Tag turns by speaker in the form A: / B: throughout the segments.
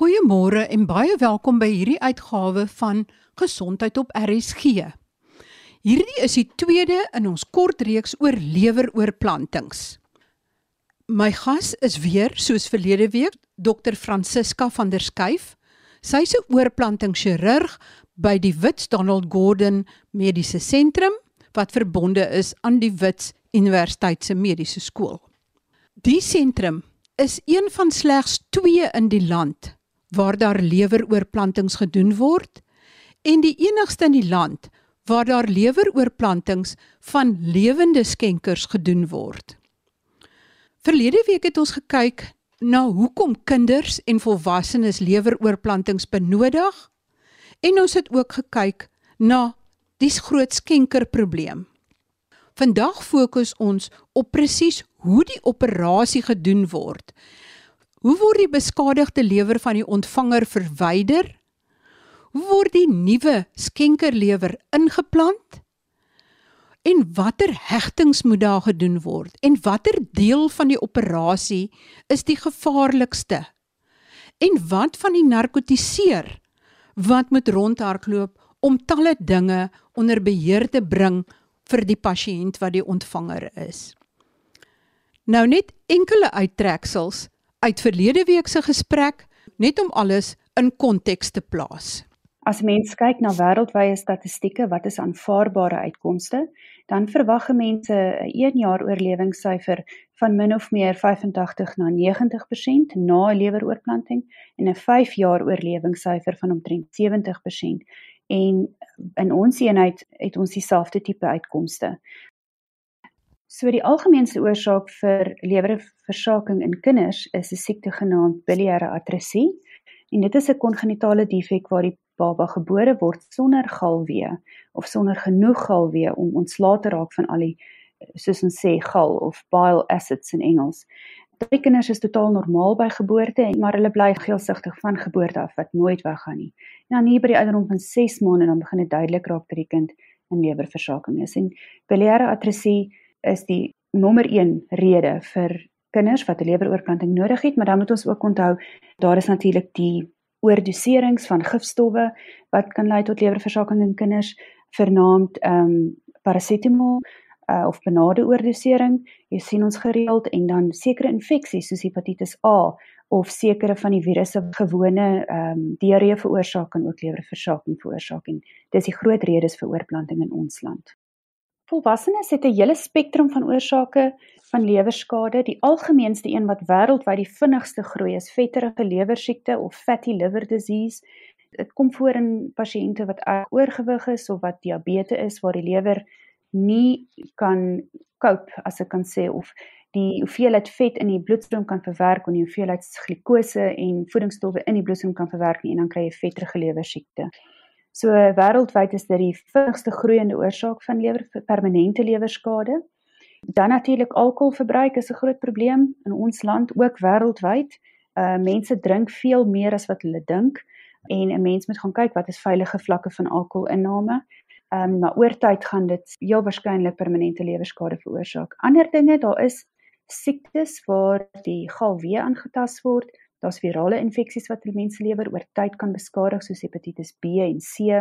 A: Goeiemôre en baie welkom by hierdie uitgawe van Gesondheid op RSG. Hierdie is die tweede in ons kort reeks oor leweroorplantings. My gas is weer soos verlede week Dr Francisca van der Schuyf. Sy's 'n oorplantingchirurg by die Wits Donald Gordon Mediese Sentrum wat verbonde is aan die Wits Universiteit se Mediese Skool. Die sentrum is een van slegs 2 in die land waar daar leweroorplantings gedoen word en die enigste in die land waar daar leweroorplantings van lewende skenkers gedoen word. Verlede week het ons gekyk na hoekom kinders en volwassenes leweroorplantings benodig en ons het ook gekyk na die groot skenkerprobleem. Vandag fokus ons op presies hoe die operasie gedoen word Hoe word die beskadigde lewer van die ontvanger verwyder? Hoe word die nuwe skenkerlewer ingeplant? En watter hegtings moet daar gedoen word? En watter deel van die operasie is die gevaarlikste? En wat van die narkotiseer wat moet rondhardloop om talle dinge onder beheer te bring vir die pasiënt wat die ontvanger is? Nou net enkele uittreksels uit verlede week se gesprek net om alles in konteks te plaas.
B: As mens kyk na wêreldwye statistieke wat is aanvaarbare uitkomste, dan verwag mense 'n 1 jaar oorlewingssyfer van min of meer 85 na 90% na 'n leweroorplanting en 'n 5 jaar oorlewingssyfer van omtrent 70% en in ons eenheid het ons dieselfde tipe uitkomste. So die algemeenste oorsaak vir lewerversaking in kinders is 'n siekte genaamd biliêre atresie en dit is 'n kongenitale defek waar die baba gebore word sonder galwee of sonder genoeg galwee om ontslae te raak van al die soos ons sê gal of bile acids in Engels. Die kinders is totaal normaal by geboorte, maar hulle bly geelsigtig van geboorte af wat nooit weggaan nie. En dan hier by die ouderdom van 6 maande dan begin dit duidelik raak dat die kind in lewerversaking is. En biliêre atresie is die nommer 1 rede vir kinders wat 'n leweroorplanting nodig het, maar dan moet ons ook onthou daar is natuurlik die oordoserings van gifstowwe wat kan lei tot lewerversaking in kinders, vernaamd ehm um, parasetamol uh, of benade oordosering. Jy sien ons gereeld en dan sekere infeksies soos hepatitis A of sekere van die virusse gewone ehm um, diarree veroorsaak kan ook lewerversaking veroorsaak en dis die groot redes vir oorplanting in ons land. Volwassenes het 'n hele spektrum van oorsake van lewerskade. Die algemeenste een wat wêreldwyd die vinnigste groei is vetterige lewersiekte of fatty liver disease. Dit kom voor in pasiënte wat oorgewig is of wat diabetes is waar die lewer nie kan cope as ek kan sê of die hoeveelheid vet in die bloedstroom kan verwerk en die hoeveelheid glikose en voedingsstowwe in die bloedstroom kan verwerk nie en dan kry jy vetterige lewersiekte. So wêreldwyd is dit die vinnigste groeiende oorsaak van lewer permanente lewerskade. Dan natuurlik alkoholverbruik is 'n groot probleem in ons land ook wêreldwyd. Uh mense drink veel meer as wat hulle dink en 'n mens moet gaan kyk wat is veilige vlakke van alkoholinname. Um maar oor tyd gaan dit heel waarskynlik permanente lewerskade veroorsaak. Ander dinge, daar is siektes waar die galwee aangetast word Daar's virale infeksies wat die mens lewer oor tyd kan beskadig soos hepatitis B en C.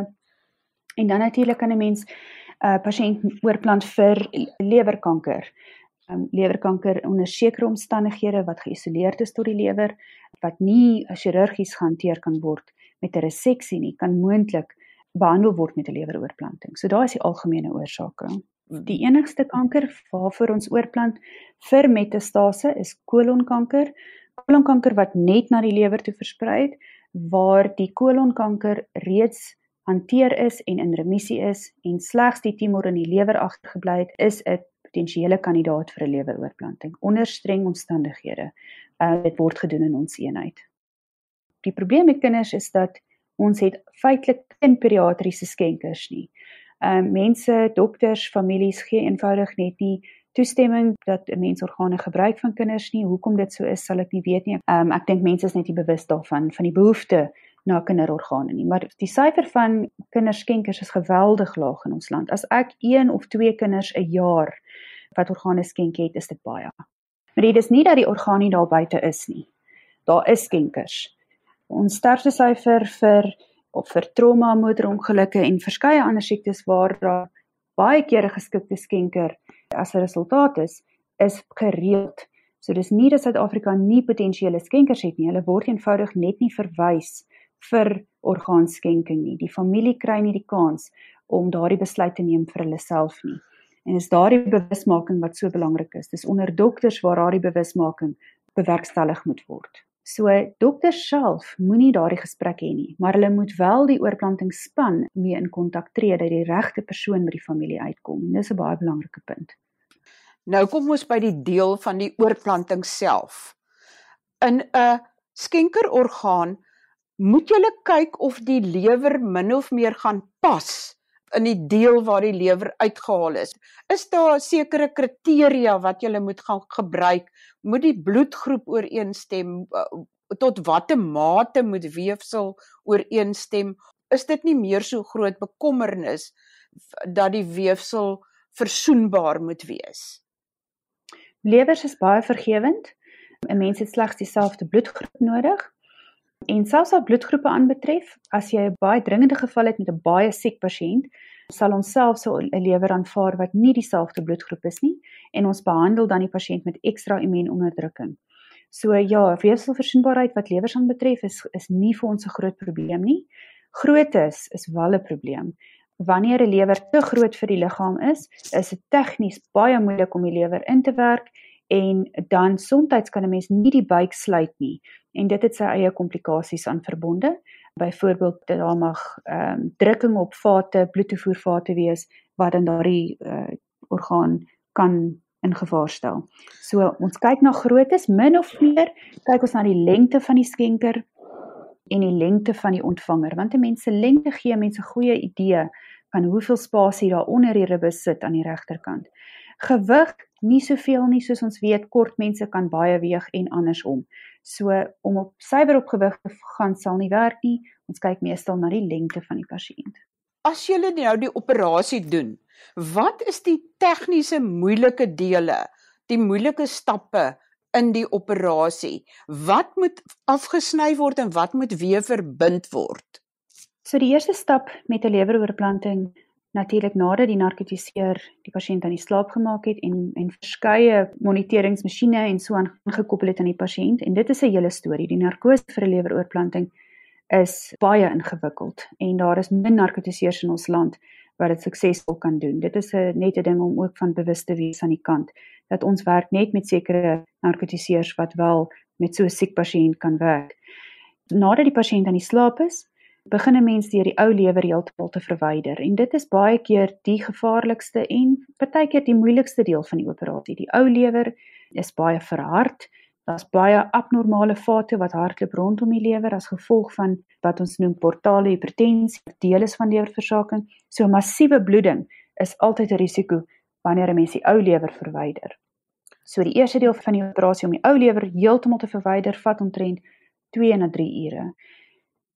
B: En dan natuurlik kan 'n mens 'n uh, pasiënt oorplant vir lewerkanker. Um, lewerkanker onder sekere omstandighede wat geïsoleerd is tot die lewer wat nie chirurgies gehanteer kan word met 'n reseksie nie, kan moontlik behandel word met 'n leweroorplanting. So daar is die algemene oorsake. Die enigste kanker waarvoor ons oorplant vir metastase is kolonkanker kolonkanker wat net na die lewer toe versprei het waar die kolonkanker reeds hanteer is en in remissie is en slegs die tumor in die lewer agtergebly het is 'n potensiële kandidaat vir 'n leweroorplanting onder streng omstandighede. Uh dit word gedoen in ons eenheid. Die probleem met kinders is dat ons het feitelik geen pediatriese skenkers nie. Ehm uh, mense, dokters, families gee eenvoudig net nie toestemming dat 'n mens organe gebruik van kinders nie. Hoekom dit so is, sal ek nie weet nie. Um, ek dink mense is net nie bewus daarvan van die behoefte na kinderorgane nie. Maar die syfer van kinderskenkers is geweldig laag in ons land. As ek 1 of 2 kinders 'n jaar wat organe skenk het, is dit baie. Maar dit is nie dat die orgaan nie daar buite is nie. Daar is skenkers. Ons sterftesyfer vir of vir trauma, motorongelukke en verskeie ander siektes waar daar baie kere geskikte skenker as 'n resultaat is, is gereeld. So dis nie dat Suid-Afrika nie potensiële skenkers het nie. Hulle word eenvoudig net nie verwys vir orgaanskenking nie. Die familie kry nie die kans om daardie besluit te neem vir hulle self nie. En dis daardie bewusmaking wat so belangrik is. Dis onder dokters waar daardie bewusmaking bewerkstellig moet word. So dokters self moenie daardie gesprek hê nie, maar hulle moet wel die oorplantingsspan mee in kontak tree dat die regte persoon by die familie uitkom. Dis 'n baie belangrike punt.
A: Nou kom ons by die deel van die oorplanting self. In 'n skenkerorgaan moet jy kyk of die lewer min of meer gaan pas in die deel waar die lewer uitgehaal is. Is daar sekere kriteria wat jy moet gaan gebruik? Moet die bloedgroep ooreenstem? Uh, tot watter mate moet weefsel ooreenstem? Is dit nie meer so groot bekommernis dat die weefsel versoenbaar moet wees?
B: Lewers is baie vergewend. 'n Mens het slegs dieselfde bloedgroep nodig. En selfs al bloedgroepe aanbetref, as jy 'n baie dringende geval het met 'n baie siek pasiënt, sal ons self so 'n lewer aanvaar wat nie dieselfde bloedgroep is nie en ons behandel dan die pasiënt met ekstra immuunonderdrukking. So ja, weefselversoenbaarheid wat lewers aanbetref is is nie vir ons 'n groot probleem nie. Grootes is wel 'n probleem. Wanneer 'n lewer te groot vir die liggaam is, is dit tegnies baie moeilik om die lewer in te werk en dan soms kan 'n mens nie die buik sluit nie en dit het sy eie komplikasies aan verbonde. Byvoorbeeld daar mag ehm um, drukking op vate, bloedtoevoervate wees wat dan daardie uh, orgaan kan in gevaar stel. So ons kyk na groottes min of meer, kyk ons na die lengte van die skenker en die lengte van die ontvanger want mense lengte gee mense goeie idee van hoeveel spasie daar onder die ribbe sit aan die regterkant. Gewig nie soveel nie soos ons weet kort mense kan baie weeg en andersom. So om op suiwer op gewig te gaan sal nie werk nie. Ons kyk meestal na die lengte van die pasiënt.
A: As jy nou die operasie doen, wat is die tegniese moeilike dele, die moeilike stappe in die operasie? Wat moet afgesny word en wat moet weer verbind word?
B: So die eerste stap met 'n leweroorplanting natuurlik nadat die narkotiseer die pasiënt aan die slaap gemaak het en en verskeie moniteringsmasjiene en so aangekoppel het aan die pasiënt en dit is 'n hele storie. Die narkose vir 'n leweroorplanting is baie ingewikkeld en daar is min narkotiseers in ons land wat dit suksesvol kan doen. Dit is 'n nette ding om ook van bewus te wees aan die kant dat ons werk net met sekere narkotiseers wat wel met so 'n siek pasiënt kan werk. Nadat die pasiënt aan die slaap is begin 'n mens deur die ou lewer heeltemal te verwyder en dit is baie keer die gevaarlikste en partykeer die moeilikste deel van die operasie. Die ou lewer is baie verhard. Daar's baie abnormale vate wat hardloop rondom die lewer as gevolg van wat ons noem portale hipertensie, deel is van lewerversaking. So massiewe bloeding is altyd 'n risiko wanneer 'n mens die ou lewer verwyder. So die eerste deel van die operasie om die ou lewer heeltemal te verwyder vat omtrent 2 na 3 ure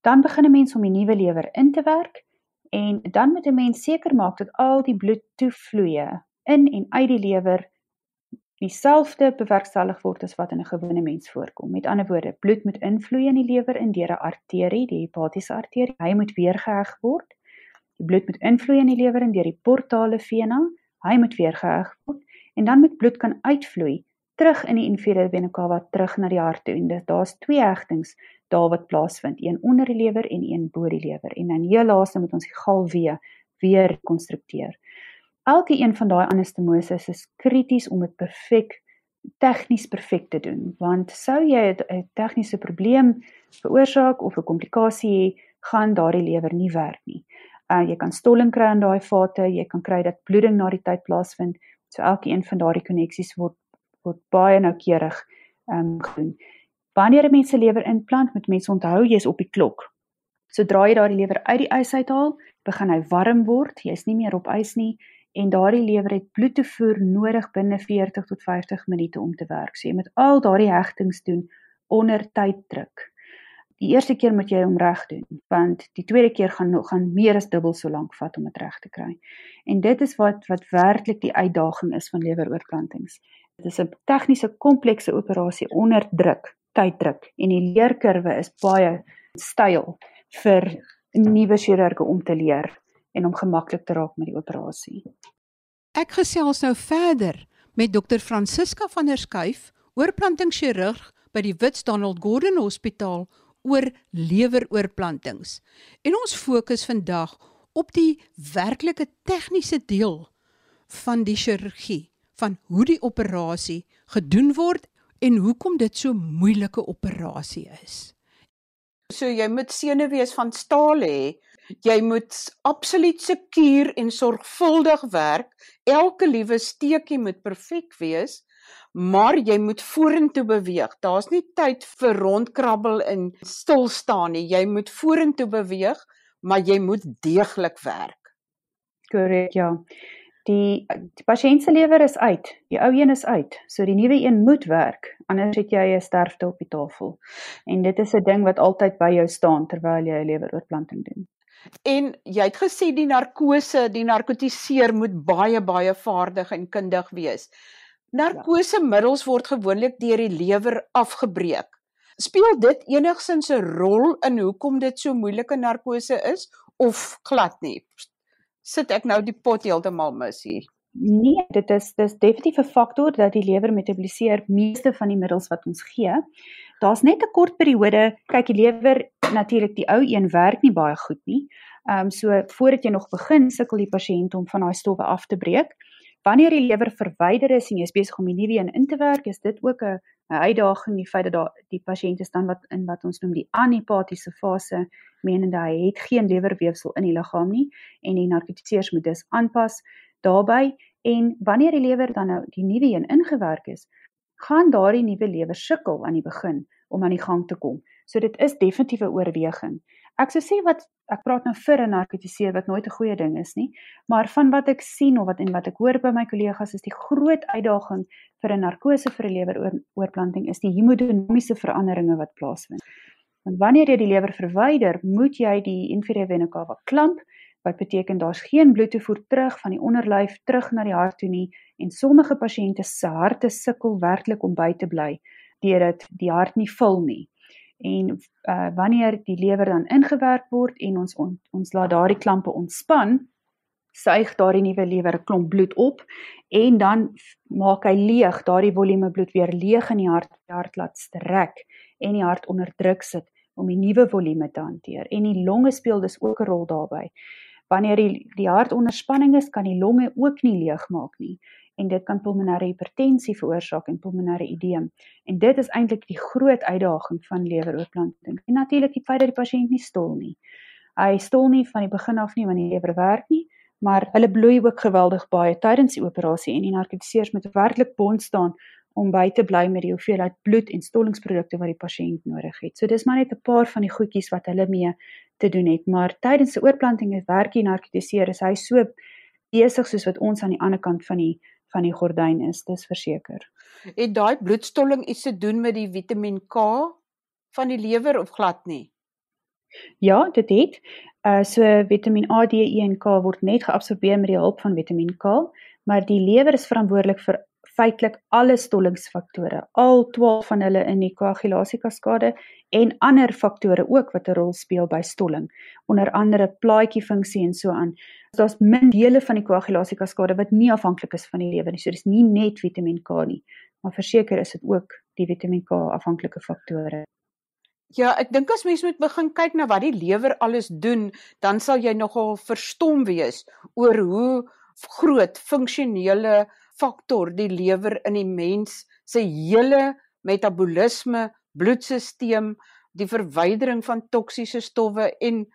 B: dan begin 'n mens om die nuwe lewer in te werk en dan moet 'n mens seker maak dat al die bloedtoevloeie in en uit die lewer dieselfde bewerkstellig word as wat in 'n gewone mens voorkom. Met ander woorde, bloed moet invloei in die lewer in deur 'n arterie, die hepatiese arterie. Hy moet weer geheg word. Die bloed moet invloei in die lewer in deur die portale vena. Hy moet weer geheg word en dan moet bloed kan uitvloei terug in die inferiore vena cava terug na die hart toe. En daar's twee hegtings daar wat plaasvind, een onder die lewer en een bo die lewer. En dan heel laaste moet ons die galwee weer rekonstrukteer. Elke een van daai anastomoses is krities om dit perfek tegnies perfek te doen, want sou jy 'n tegniese probleem veroorsaak of 'n komplikasie hê, gaan daardie lewer nie werk nie. Uh jy kan stolling kry aan daai vate, jy kan kry dat bloeding na die tyd plaasvind. So elke een van daardie koneksies word word baie noukeurig ehm um, gedoen. Wanneer 'n mens se lewer implant, moet mense onthou jy's op die klok. Sodra jy daardie lewer uit die ys uithaal, begin hy warm word. Jy's nie meer op ys nie en daardie lewer het bloedtoevoer nodig binne 40 tot 50 minute om te werk. So jy moet al daardie hegtings doen onder tyddruk. Die eerste keer moet jy hom reg doen, want die tweede keer gaan gaan meer as dubbel so lank vat om dit reg te kry. En dit is wat wat werklik die uitdaging is van leweroorplantings. Dit is 'n tegniese komplekse operasie onder druk tyd druk en die leerkurwe is baie styl vir nuwe chirurge om te leer en om gemaklik te raak met die operasie.
A: Ek gesels nou verder met dokter Francisca van der Schuyf, oorplantingchirurg by die Wits Donald Gordon Hospitaal oor leweroorplantings. En ons fokus vandag op die werklike tegniese deel van die chirurgie, van hoe die operasie gedoen word en hoekom dit so moeilike operasie is.
C: So jy moet senuwees van staal hê. Jy moet absoluut sekuur en sorgvuldig werk. Elke liewe steekie moet perfek wees maar jy moet vorentoe beweeg. Daar's nie tyd vir rondkrabbel en stil staan nie. Jy moet vorentoe beweeg, maar jy moet deeglik werk.
B: Korrek, ja. Die die pasiënt se lewer is uit. Die ou een is uit. So die nuwe een moet werk, anders het jy 'n sterfte op die tafel. En dit is 'n ding wat altyd by jou staan terwyl jy 'n leweroorplanting doen.
C: En jy het gesê die narkose, die narkotiseer moet baie baie vaardig en kundig wees. Narkosemiddels word gewoonlik deur die lewer afgebreek. Speel dit enigsins 'n rol in hoekom dit so moeilike narkose is of glad nie? Sit ek nou die pot heeltemal mis hier?
B: Nee, dit is dis definitief 'n faktor dat die lewer metaboliseer meeste van die middels wat ons gee. Daar's net 'n kort periode, kyk die lewer natuurlik die ou een werk nie baie goed nie. Ehm um, so voordat jy nog begin sukkel die pasiënt om van daai stowwe af te breek. Wanneer die lewer verwyder is en jy is besig om die nuwe een in te werk, is dit ook 'n 'n uitdaging die feit dat daar die pasiënt is dan wat in wat ons noem die anipatiese fase, menende hy het geen lewerweefsel in die liggaam nie en die narkotiseers moet dus aanpas daarbey en wanneer die lewer dan nou die nuwe een ingewerk is, gaan daardie nuwe lewer sukkel aan die begin om aan die gang te kom. So dit is definitief 'n oorweging. Ek sou sê wat ek praat nou vir 'n narkotiseer wat nooit 'n goeie ding is nie, maar van wat ek sien of wat en wat ek hoor by my kollegas is die groot uitdaging vir 'n narkose vir 'n leweroorplanting is die hemodinamiese veranderinge wat plaasvind. Want wanneer jy die lewer verwyder, moet jy die inferior vena cava klamp wat beteken daar's geen bloedtoevoer terug van die onderlyf terug na die hart toe nie en sommige pasiënte se harte sukkel werklik om by te bly deurdat die hart nie vul nie en uh, wanneer die lewer dan ingewerk word en ons on, ons laat daardie klampe ontspan suig daardie nuwe lewer 'n klomp bloed op en dan maak hy leeg daardie volume bloed weer leeg in die hart die hart laat strek en die hart onder druk sit om die nuwe volume te hanteer. En die longe speel dus ook 'n rol daarbey wanneer die die hart onder spanning is kan die longe ook nie leeg maak nie en dit kan pulmonêre hipertensie veroorsaak en pulmonêre edeem. En dit is eintlik die groot uitdaging van leweroorplanting. En natuurlik die feit dat die pasiënt nie stol nie. Hy stol nie van die begin af nie wanneer die lewer werk nie, maar hulle bloei ook geweldig baie tydens die operasie en die narkotiseers moet werklik bond staan om by te bly met die hoeveelheid bloed en stollingsprodukte wat die pasiënt nodig het. So dis maar net 'n paar van die goedjies wat hulle mee te doen het, maar tydens 'n oorplanting het werk die narkotiseer is hy so besig soos wat ons aan die ander kant van die van die gordyn is, dis verseker.
C: Het daai bloedstolling iets te doen met die Vitamiin K van die lewer of glad nie?
B: Ja, dit het. Uh so Vitamiin A, D, E en K word net geabsorbeer met die hulp van Vitamiin K, maar die lewer is verantwoordelik vir feitelik alle stollingsfaktore, al 12 van hulle in die koagulasiekaskade en ander faktore ook wat 'n rol speel by stolling, onder andere plaatjie-funksie en so aan. Daar's min dele van die koagulasiekaskade wat nie afhanklik is van die lewer nie. So dis nie net Vitamiin K nie, maar verseker is dit ook die Vitamiin K afhanklike faktore.
C: Ja, ek dink as mens moet begin kyk na wat die lewer alles doen, dan sal jy nogal verstom wees oor hoe groot funksionele faktor die lewer in die mens se hele metabolisme, bloedstelsel, die verwydering van toksiese stowwe en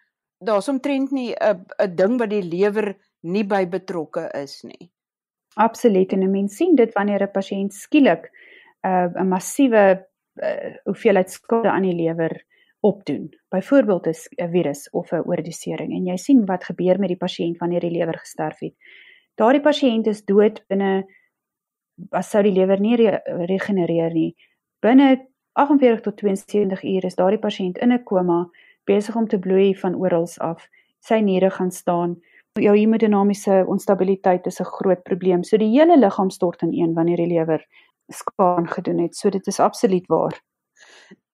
C: daar's omtrent nie 'n 'n ding wat die lewer nie by betrokke is nie.
B: Absoluut en 'n mens sien dit wanneer 'n pasiënt skielik uh, 'n massiewe uh, hoeveelheid skade aan die lewer opdoen. Byvoorbeeld 'n virus of 'n oordosering en jy sien wat gebeur met die pasiënt wanneer die lewer gesterf het. Daardie pasiënt is dood binne as sou die lewer nie re regenereer nie. Binne 48 tot 72 uur is daardie pasiënt in 'n koma, besig om te bloei van oral af. Sy niere gaan staan. Jou hemodinamiese onstabiliteit is 'n groot probleem. So die hele liggaam stort ineen wanneer die lewer skade gedoen het. So dit is absoluut waar.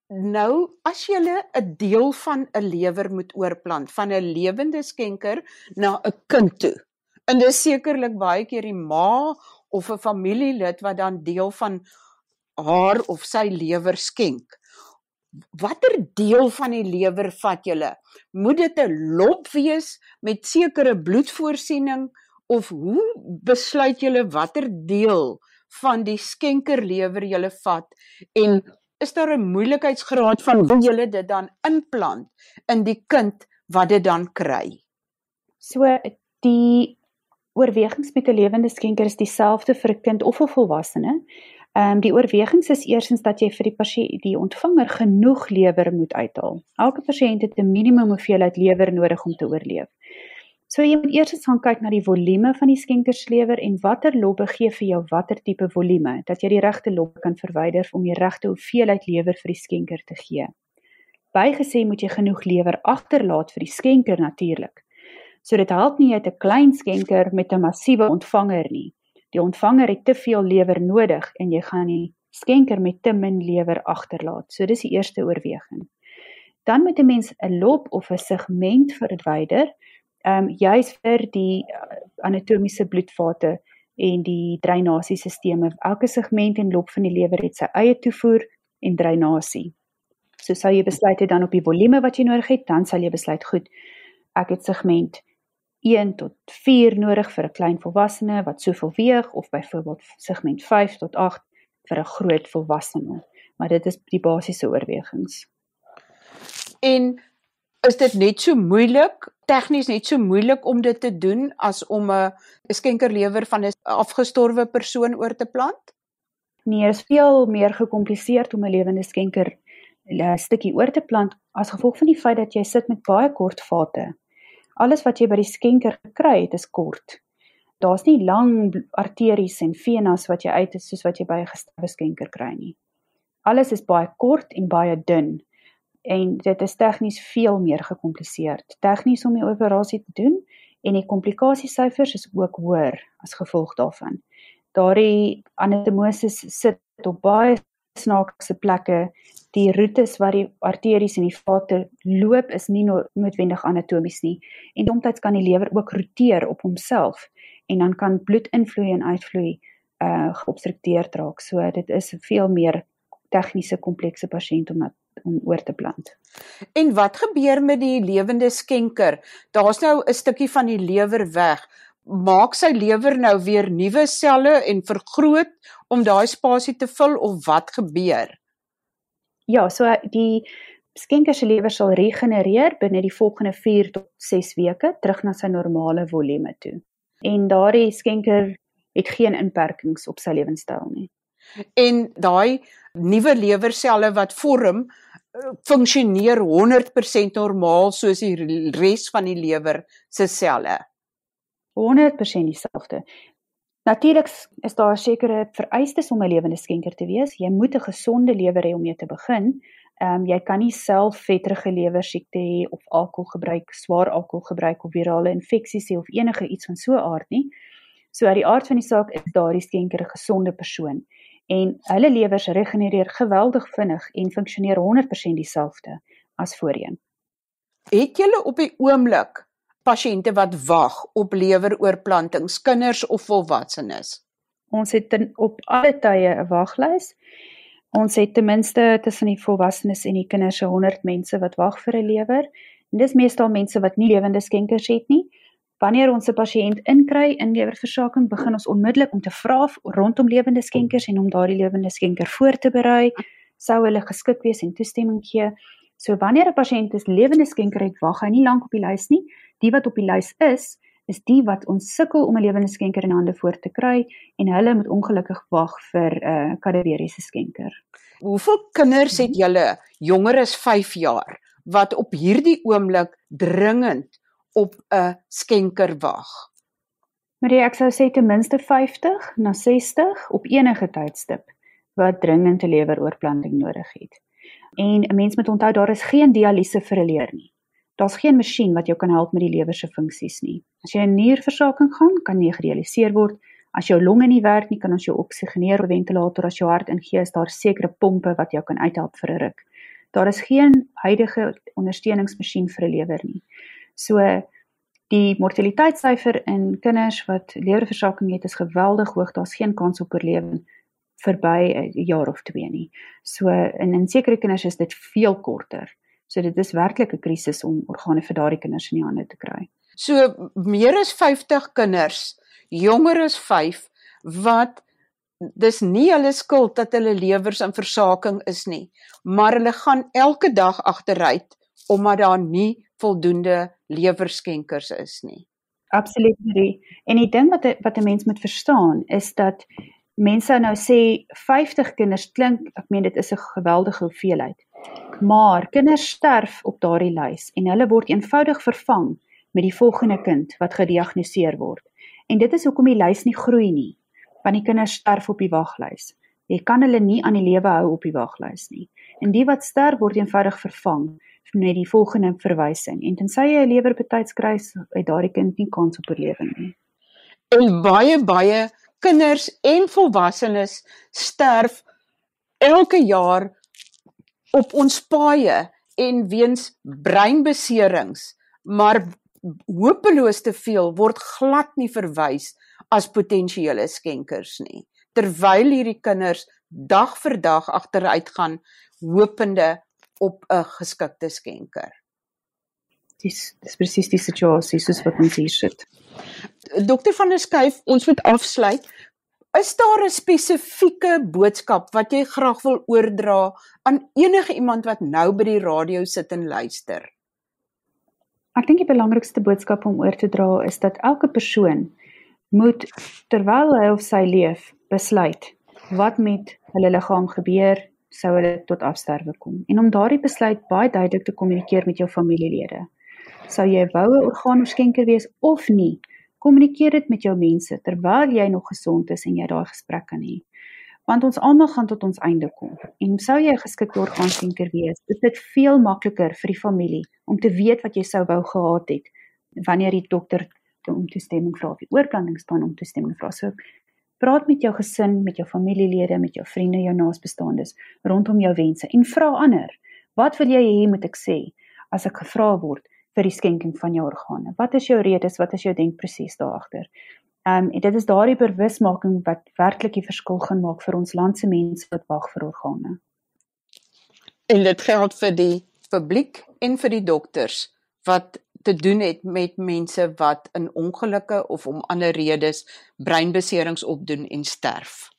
C: Nou, as jy 'n deel van 'n lewer moet oorplant van 'n lewende skenker na 'n kind toe. En dis sekerlik baie keer die ma of 'n familielid wat dan deel van haar of sy lewer skenk. Watter deel van die lewer vat julle? Moet dit 'n lop wees met sekere bloedvoorsiening of hoe besluit julle watter deel van die skenkerlewer julle vat en is daar 'n moeilikheidsgraad van hoe jy dit dan inplant in die kind wat dit dan kry?
B: So die oorwegings met 'n lewende skenker is dieselfde vir 'n kind of 'n volwassene. Ehm um, die oorwegings is eersins dat jy vir die pasiënt die ontvanger genoeg lewer moet uithaal. Elke pasiënt het 'n minimum hoeveelheid lewer nodig om te oorleef. So jy moet eers gaan kyk na die volume van die skenkerslewer en watter lobbe gee vir jou watter tipe volume dat jy die regte lobbe kan verwyder om die regte hoeveelheid lewer vir die skenker te gee. Bygesê moet jy genoeg lewer agterlaat vir die skenker natuurlik. So dit help nie jy het 'n klein skenker met 'n massiewe ontvanger nie. Die ontvanger het te veel lewer nodig en jy gaan die skenker met te min lewer agterlaat. So dis die eerste oorweging. Dan moet 'n mens 'n lob of 'n segment verwyder ehm um, juis vir die uh, anatomiese bloedvate en die dreinasiesisteme. Elke segment en lob van die lewer het sy eie toevoer en dreinasie. So sou jy besluit het dan op die volume wat jy nodig het, dan sal jy besluit goed. Ek het segment 1 tot 4 nodig vir 'n klein volwassene wat soveel weeg of byvoorbeeld segment 5 tot 8 vir 'n groot volwassene. Maar dit is die basiese oorwegings.
C: En is dit net so moeilik tegnies net so moeilik om dit te doen as om 'n skenkerlewer van 'n afgestorwe persoon oor te plant?
B: Nee, dit is veel meer gekompliseerd om 'n lewende skenker 'n stukkie oor te plant as gevolg van die feit dat jy sit met baie kort vate. Alles wat jy by die skenker gekry het, is kort. Daar's nie lang arteries en venas wat jy uit is soos wat jy by 'n gesterwe skenker kry nie. Alles is baie kort en baie dun en dit is tegnies veel meer gekompliseerd. Tegnies om die operasie te doen en die komplikasiesyfers is ook hoër as gevolg daarvan. Daardie anatomoses sit op baie snaakse plekke. Die roetes waar die arteries en die vate loop is nie noodwendig anatomies nie en soms kan die lewer ook roteer op homself en dan kan bloed invloei en uitvloei uh geobstrukteerd raak. So dit is 'n veel meer tegniese komplekse pasiënt om om oor te plant.
C: En wat gebeur met die lewende skenker? Daar's nou 'n stukkie van die lewer weg. Maak sy lewer nou weer nuwe selle en vergroot om daai spasie te vul of wat gebeur?
B: Ja, so die skenker se lewer sal regenereer binne die volgende 4 tot 6 weke terug na sy normale volume toe. En daardie skenker het geen inperkings op sy lewenstyl nie.
C: En daai nuwe lewerselle wat vorm, funksioneer 100% normaal soos die res van die lewer se selle.
B: 100% dieselfde. Natuurlik is daar sekere vereistes om 'n lewende skenker te wees. Jy moet 'n gesonde lewer hê om mee te begin. Ehm um, jy kan nie self vetterige lewer siekte hê of alkohol gebruik, swaar alkohol gebruik of virale infeksies hê of enige iets van so 'n aard nie. So uit die aard van die saak is daardie skenker 'n gesonde persoon en hulle lewers regenereer geweldig vinnig en funksioneer 100% dieselfde as voorheen.
C: Het julle op die oomblik pasiënte wat wag op leweroorplantings, kinders of volwassenes?
B: Ons het ten, op alle tye 'n waglys. Ons het ten minste tussen die volwassenes en die kinders 100 mense wat wag vir 'n lewer. En dis meestal mense wat nie lewende skenkers het nie. Wanneer ons 'n pasiënt inkry in lewerversaking, begin ons onmiddellik om te vra rondom lewende skenkers en om daardie lewende skenker voor te berei, sou hulle geskik wees en toestemming gee. So wanneer 'n pasiënt 'n lewende skenker het, wag hy nie lank op die lys nie. Die wat op die lys is, is die wat ons sukkel om 'n lewende skenker in hande voor te kry en hulle moet ongelukkig wag vir 'n uh, kadaveriese skenker.
C: Hoeveel kinders het julle jonger as 5 jaar wat op hierdie oomblik dringend op 'n skenker wag?
B: Marie, ek sou sê ten minste 50 na 60 op enige tydstip wat dringend 'n leweroorplanting nodig het. En 'n mens moet onthou daar is geen dialyse vir 'n lewer nie. Daar's geen masjien wat jou kan help met die lewer se funksies nie. As jy 'n nierversaking gaan, kan jy gedialiseer word. As jou longe nie werk nie, kan ons jou oksigeneer op ventilator. As jou hart ingee, is daar sekere pompe wat jou kan uithelp vir 'n ruk. Daar is geen huidige ondersteuningsmasjien vir 'n lewer nie. So die mortaliteitssyfer in kinders wat lewerversaking het is geweldig hoog. Daar's geen kans op oorlewing verby 'n jaar of 2 nie. So in in sekere kinders is dit veel korter. So dit is werklik 'n krisis om organe vir daardie kinders in die hande te kry.
C: So meer as 50 kinders, jonger as 5 wat dis nie hulle skuld dat hulle lewers in versaking is nie, maar hulle gaan elke dag agteruit omdat daar nie voldoende lewerskenkers is nie.
B: Absoluut. En die ding wat wat 'n mens moet verstaan is dat mense nou sê 50 kinders klink, ek meen dit is 'n geweldige hoeveelheid. Maar kinders sterf op daardie lys en hulle word eenvoudig vervang met die volgende kind wat gediagnoseer word. En dit is hoekom die lys nie groei nie, want die kinders sterf op die waglys. Jy kan hulle nie aan die lewe hou op die waglys nie. En die wat sterf word eenvoudig vervang met die volgende verwysing. En tensy jy 'n lewerbetyds kry, het daardie kind nie kans op oorlewing nie.
C: En baie baie kinders en volwassenes sterf elke jaar op ons paaie en weens breinbeserings, maar hopeloos te veel word glad nie verwys as potensiële skenkers nie. Terwyl hierdie kinders dag vir dag agteruit gaan hopende op 'n geskikte skenker.
B: Dis dis presies die situasie soos wat ons hier sit.
C: Dokter van der Skuyf, ons moet afsluit. Is daar 'n spesifieke boodskap wat jy graag wil oordra aan enige iemand wat nou by die radio sit en luister?
B: Ek dink die belangrikste boodskap om oor te dra is dat elke persoon moet terwyl hy of sy leef besluit wat met hulle liggaam gebeur sou hulle tot afsterwe kom en om daardie besluit baie duidelik te kommunikeer met jou familielede. Sou jy wou 'n orgaanskenker wees of nie? Kommunikeer dit met jou mense terwyl jy nog gesond is en jy daai gesprek kan hê. Want ons almal gaan tot ons einde kom. En sou jy 'n geskikte orgaanskenker wees, is dit veel makliker vir die familie om te weet wat jy sou wou gehad het wanneer die dokter om toestemming vra of die oorplantingsplan om toestemming vra. So praat met jou gesin, met jou familielede, met jou vriende, jou naasbestaandes rondom jou wense en vra ander, wat wil jy hê moet ek sê as ek gevra word? Vir die skenking van jou organe. Wat is jou redes? Wat is jou denkproses daar agter? Ehm um, dit is daardie bewusmaking wat werklik die verskil gaan maak vir ons land se mense wat wag vir organe.
C: En dit geld vir die publiek en vir die dokters wat te doen het met mense wat in ongelukke of om ander redes breinbeserings opdoen en sterf.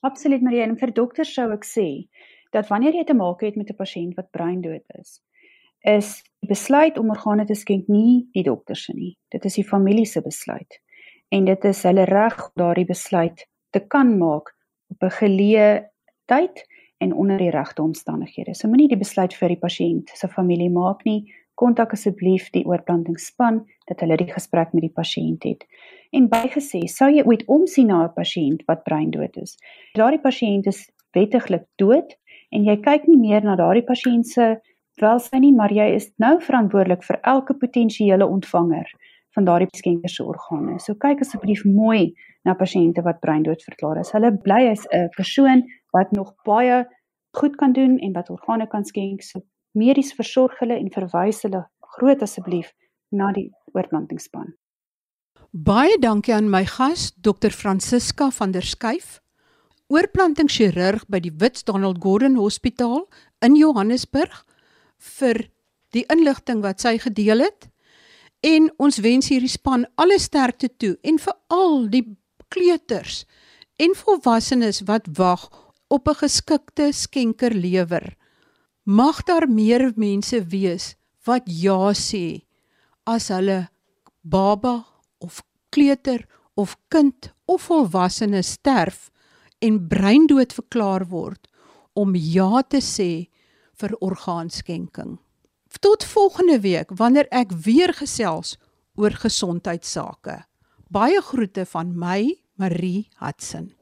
B: Absoluut Marie en vir dokters sou ek sê dat wanneer jy te maak het met 'n pasiënt wat breindood is, is besluit om organe te skenk nie die dokter se nie. Dit is die familie se besluit. En dit is hulle reg om daardie besluit te kan maak op 'n geleë tyd en onder die regte omstandighede. So moenie die besluit vir die pasiënt se familie maak nie. Kontak asseblief die oorplantingsspan dat hulle die gesprek met die pasiënt het. En bygesê, sou jy ooit omsien na 'n pasiënt wat breindood is? Daardie pasiënt is wettiglik dood en jy kyk nie meer na daardie pasiënt se welsyn nie, maar jy is nou verantwoordelik vir elke potensiële ontvanger van daardie skenker se organe. So kyk asseblief mooi na pasiënte wat breindood verklaar is. Hulle bly as 'n persoon wat nog baie goed kan doen en wat organe kan skenk. So medies versorg hulle en verwys hulle groot asseblief na die oorplantingsspan.
A: Baie dankie aan my gas, Dr. Francisca van der Schuyf, oorplantingschirurg by die Donald Gordon Hospitaal in Johannesburg vir die inligting wat sy gedeel het. En ons wens hierdie span alle sterkte toe en vir al die kleuters en volwassenes wat wag op 'n geskikte skenkerlewer. Mag daar meer mense wees wat ja sê as hulle baba of kleuter of kind of volwassene sterf en breindood verklaar word om ja te sê vir orgaanskenking. Tot volgende week wanneer ek weer gesels oor gesondheidsake. Baie groete van my, Marie Hudson.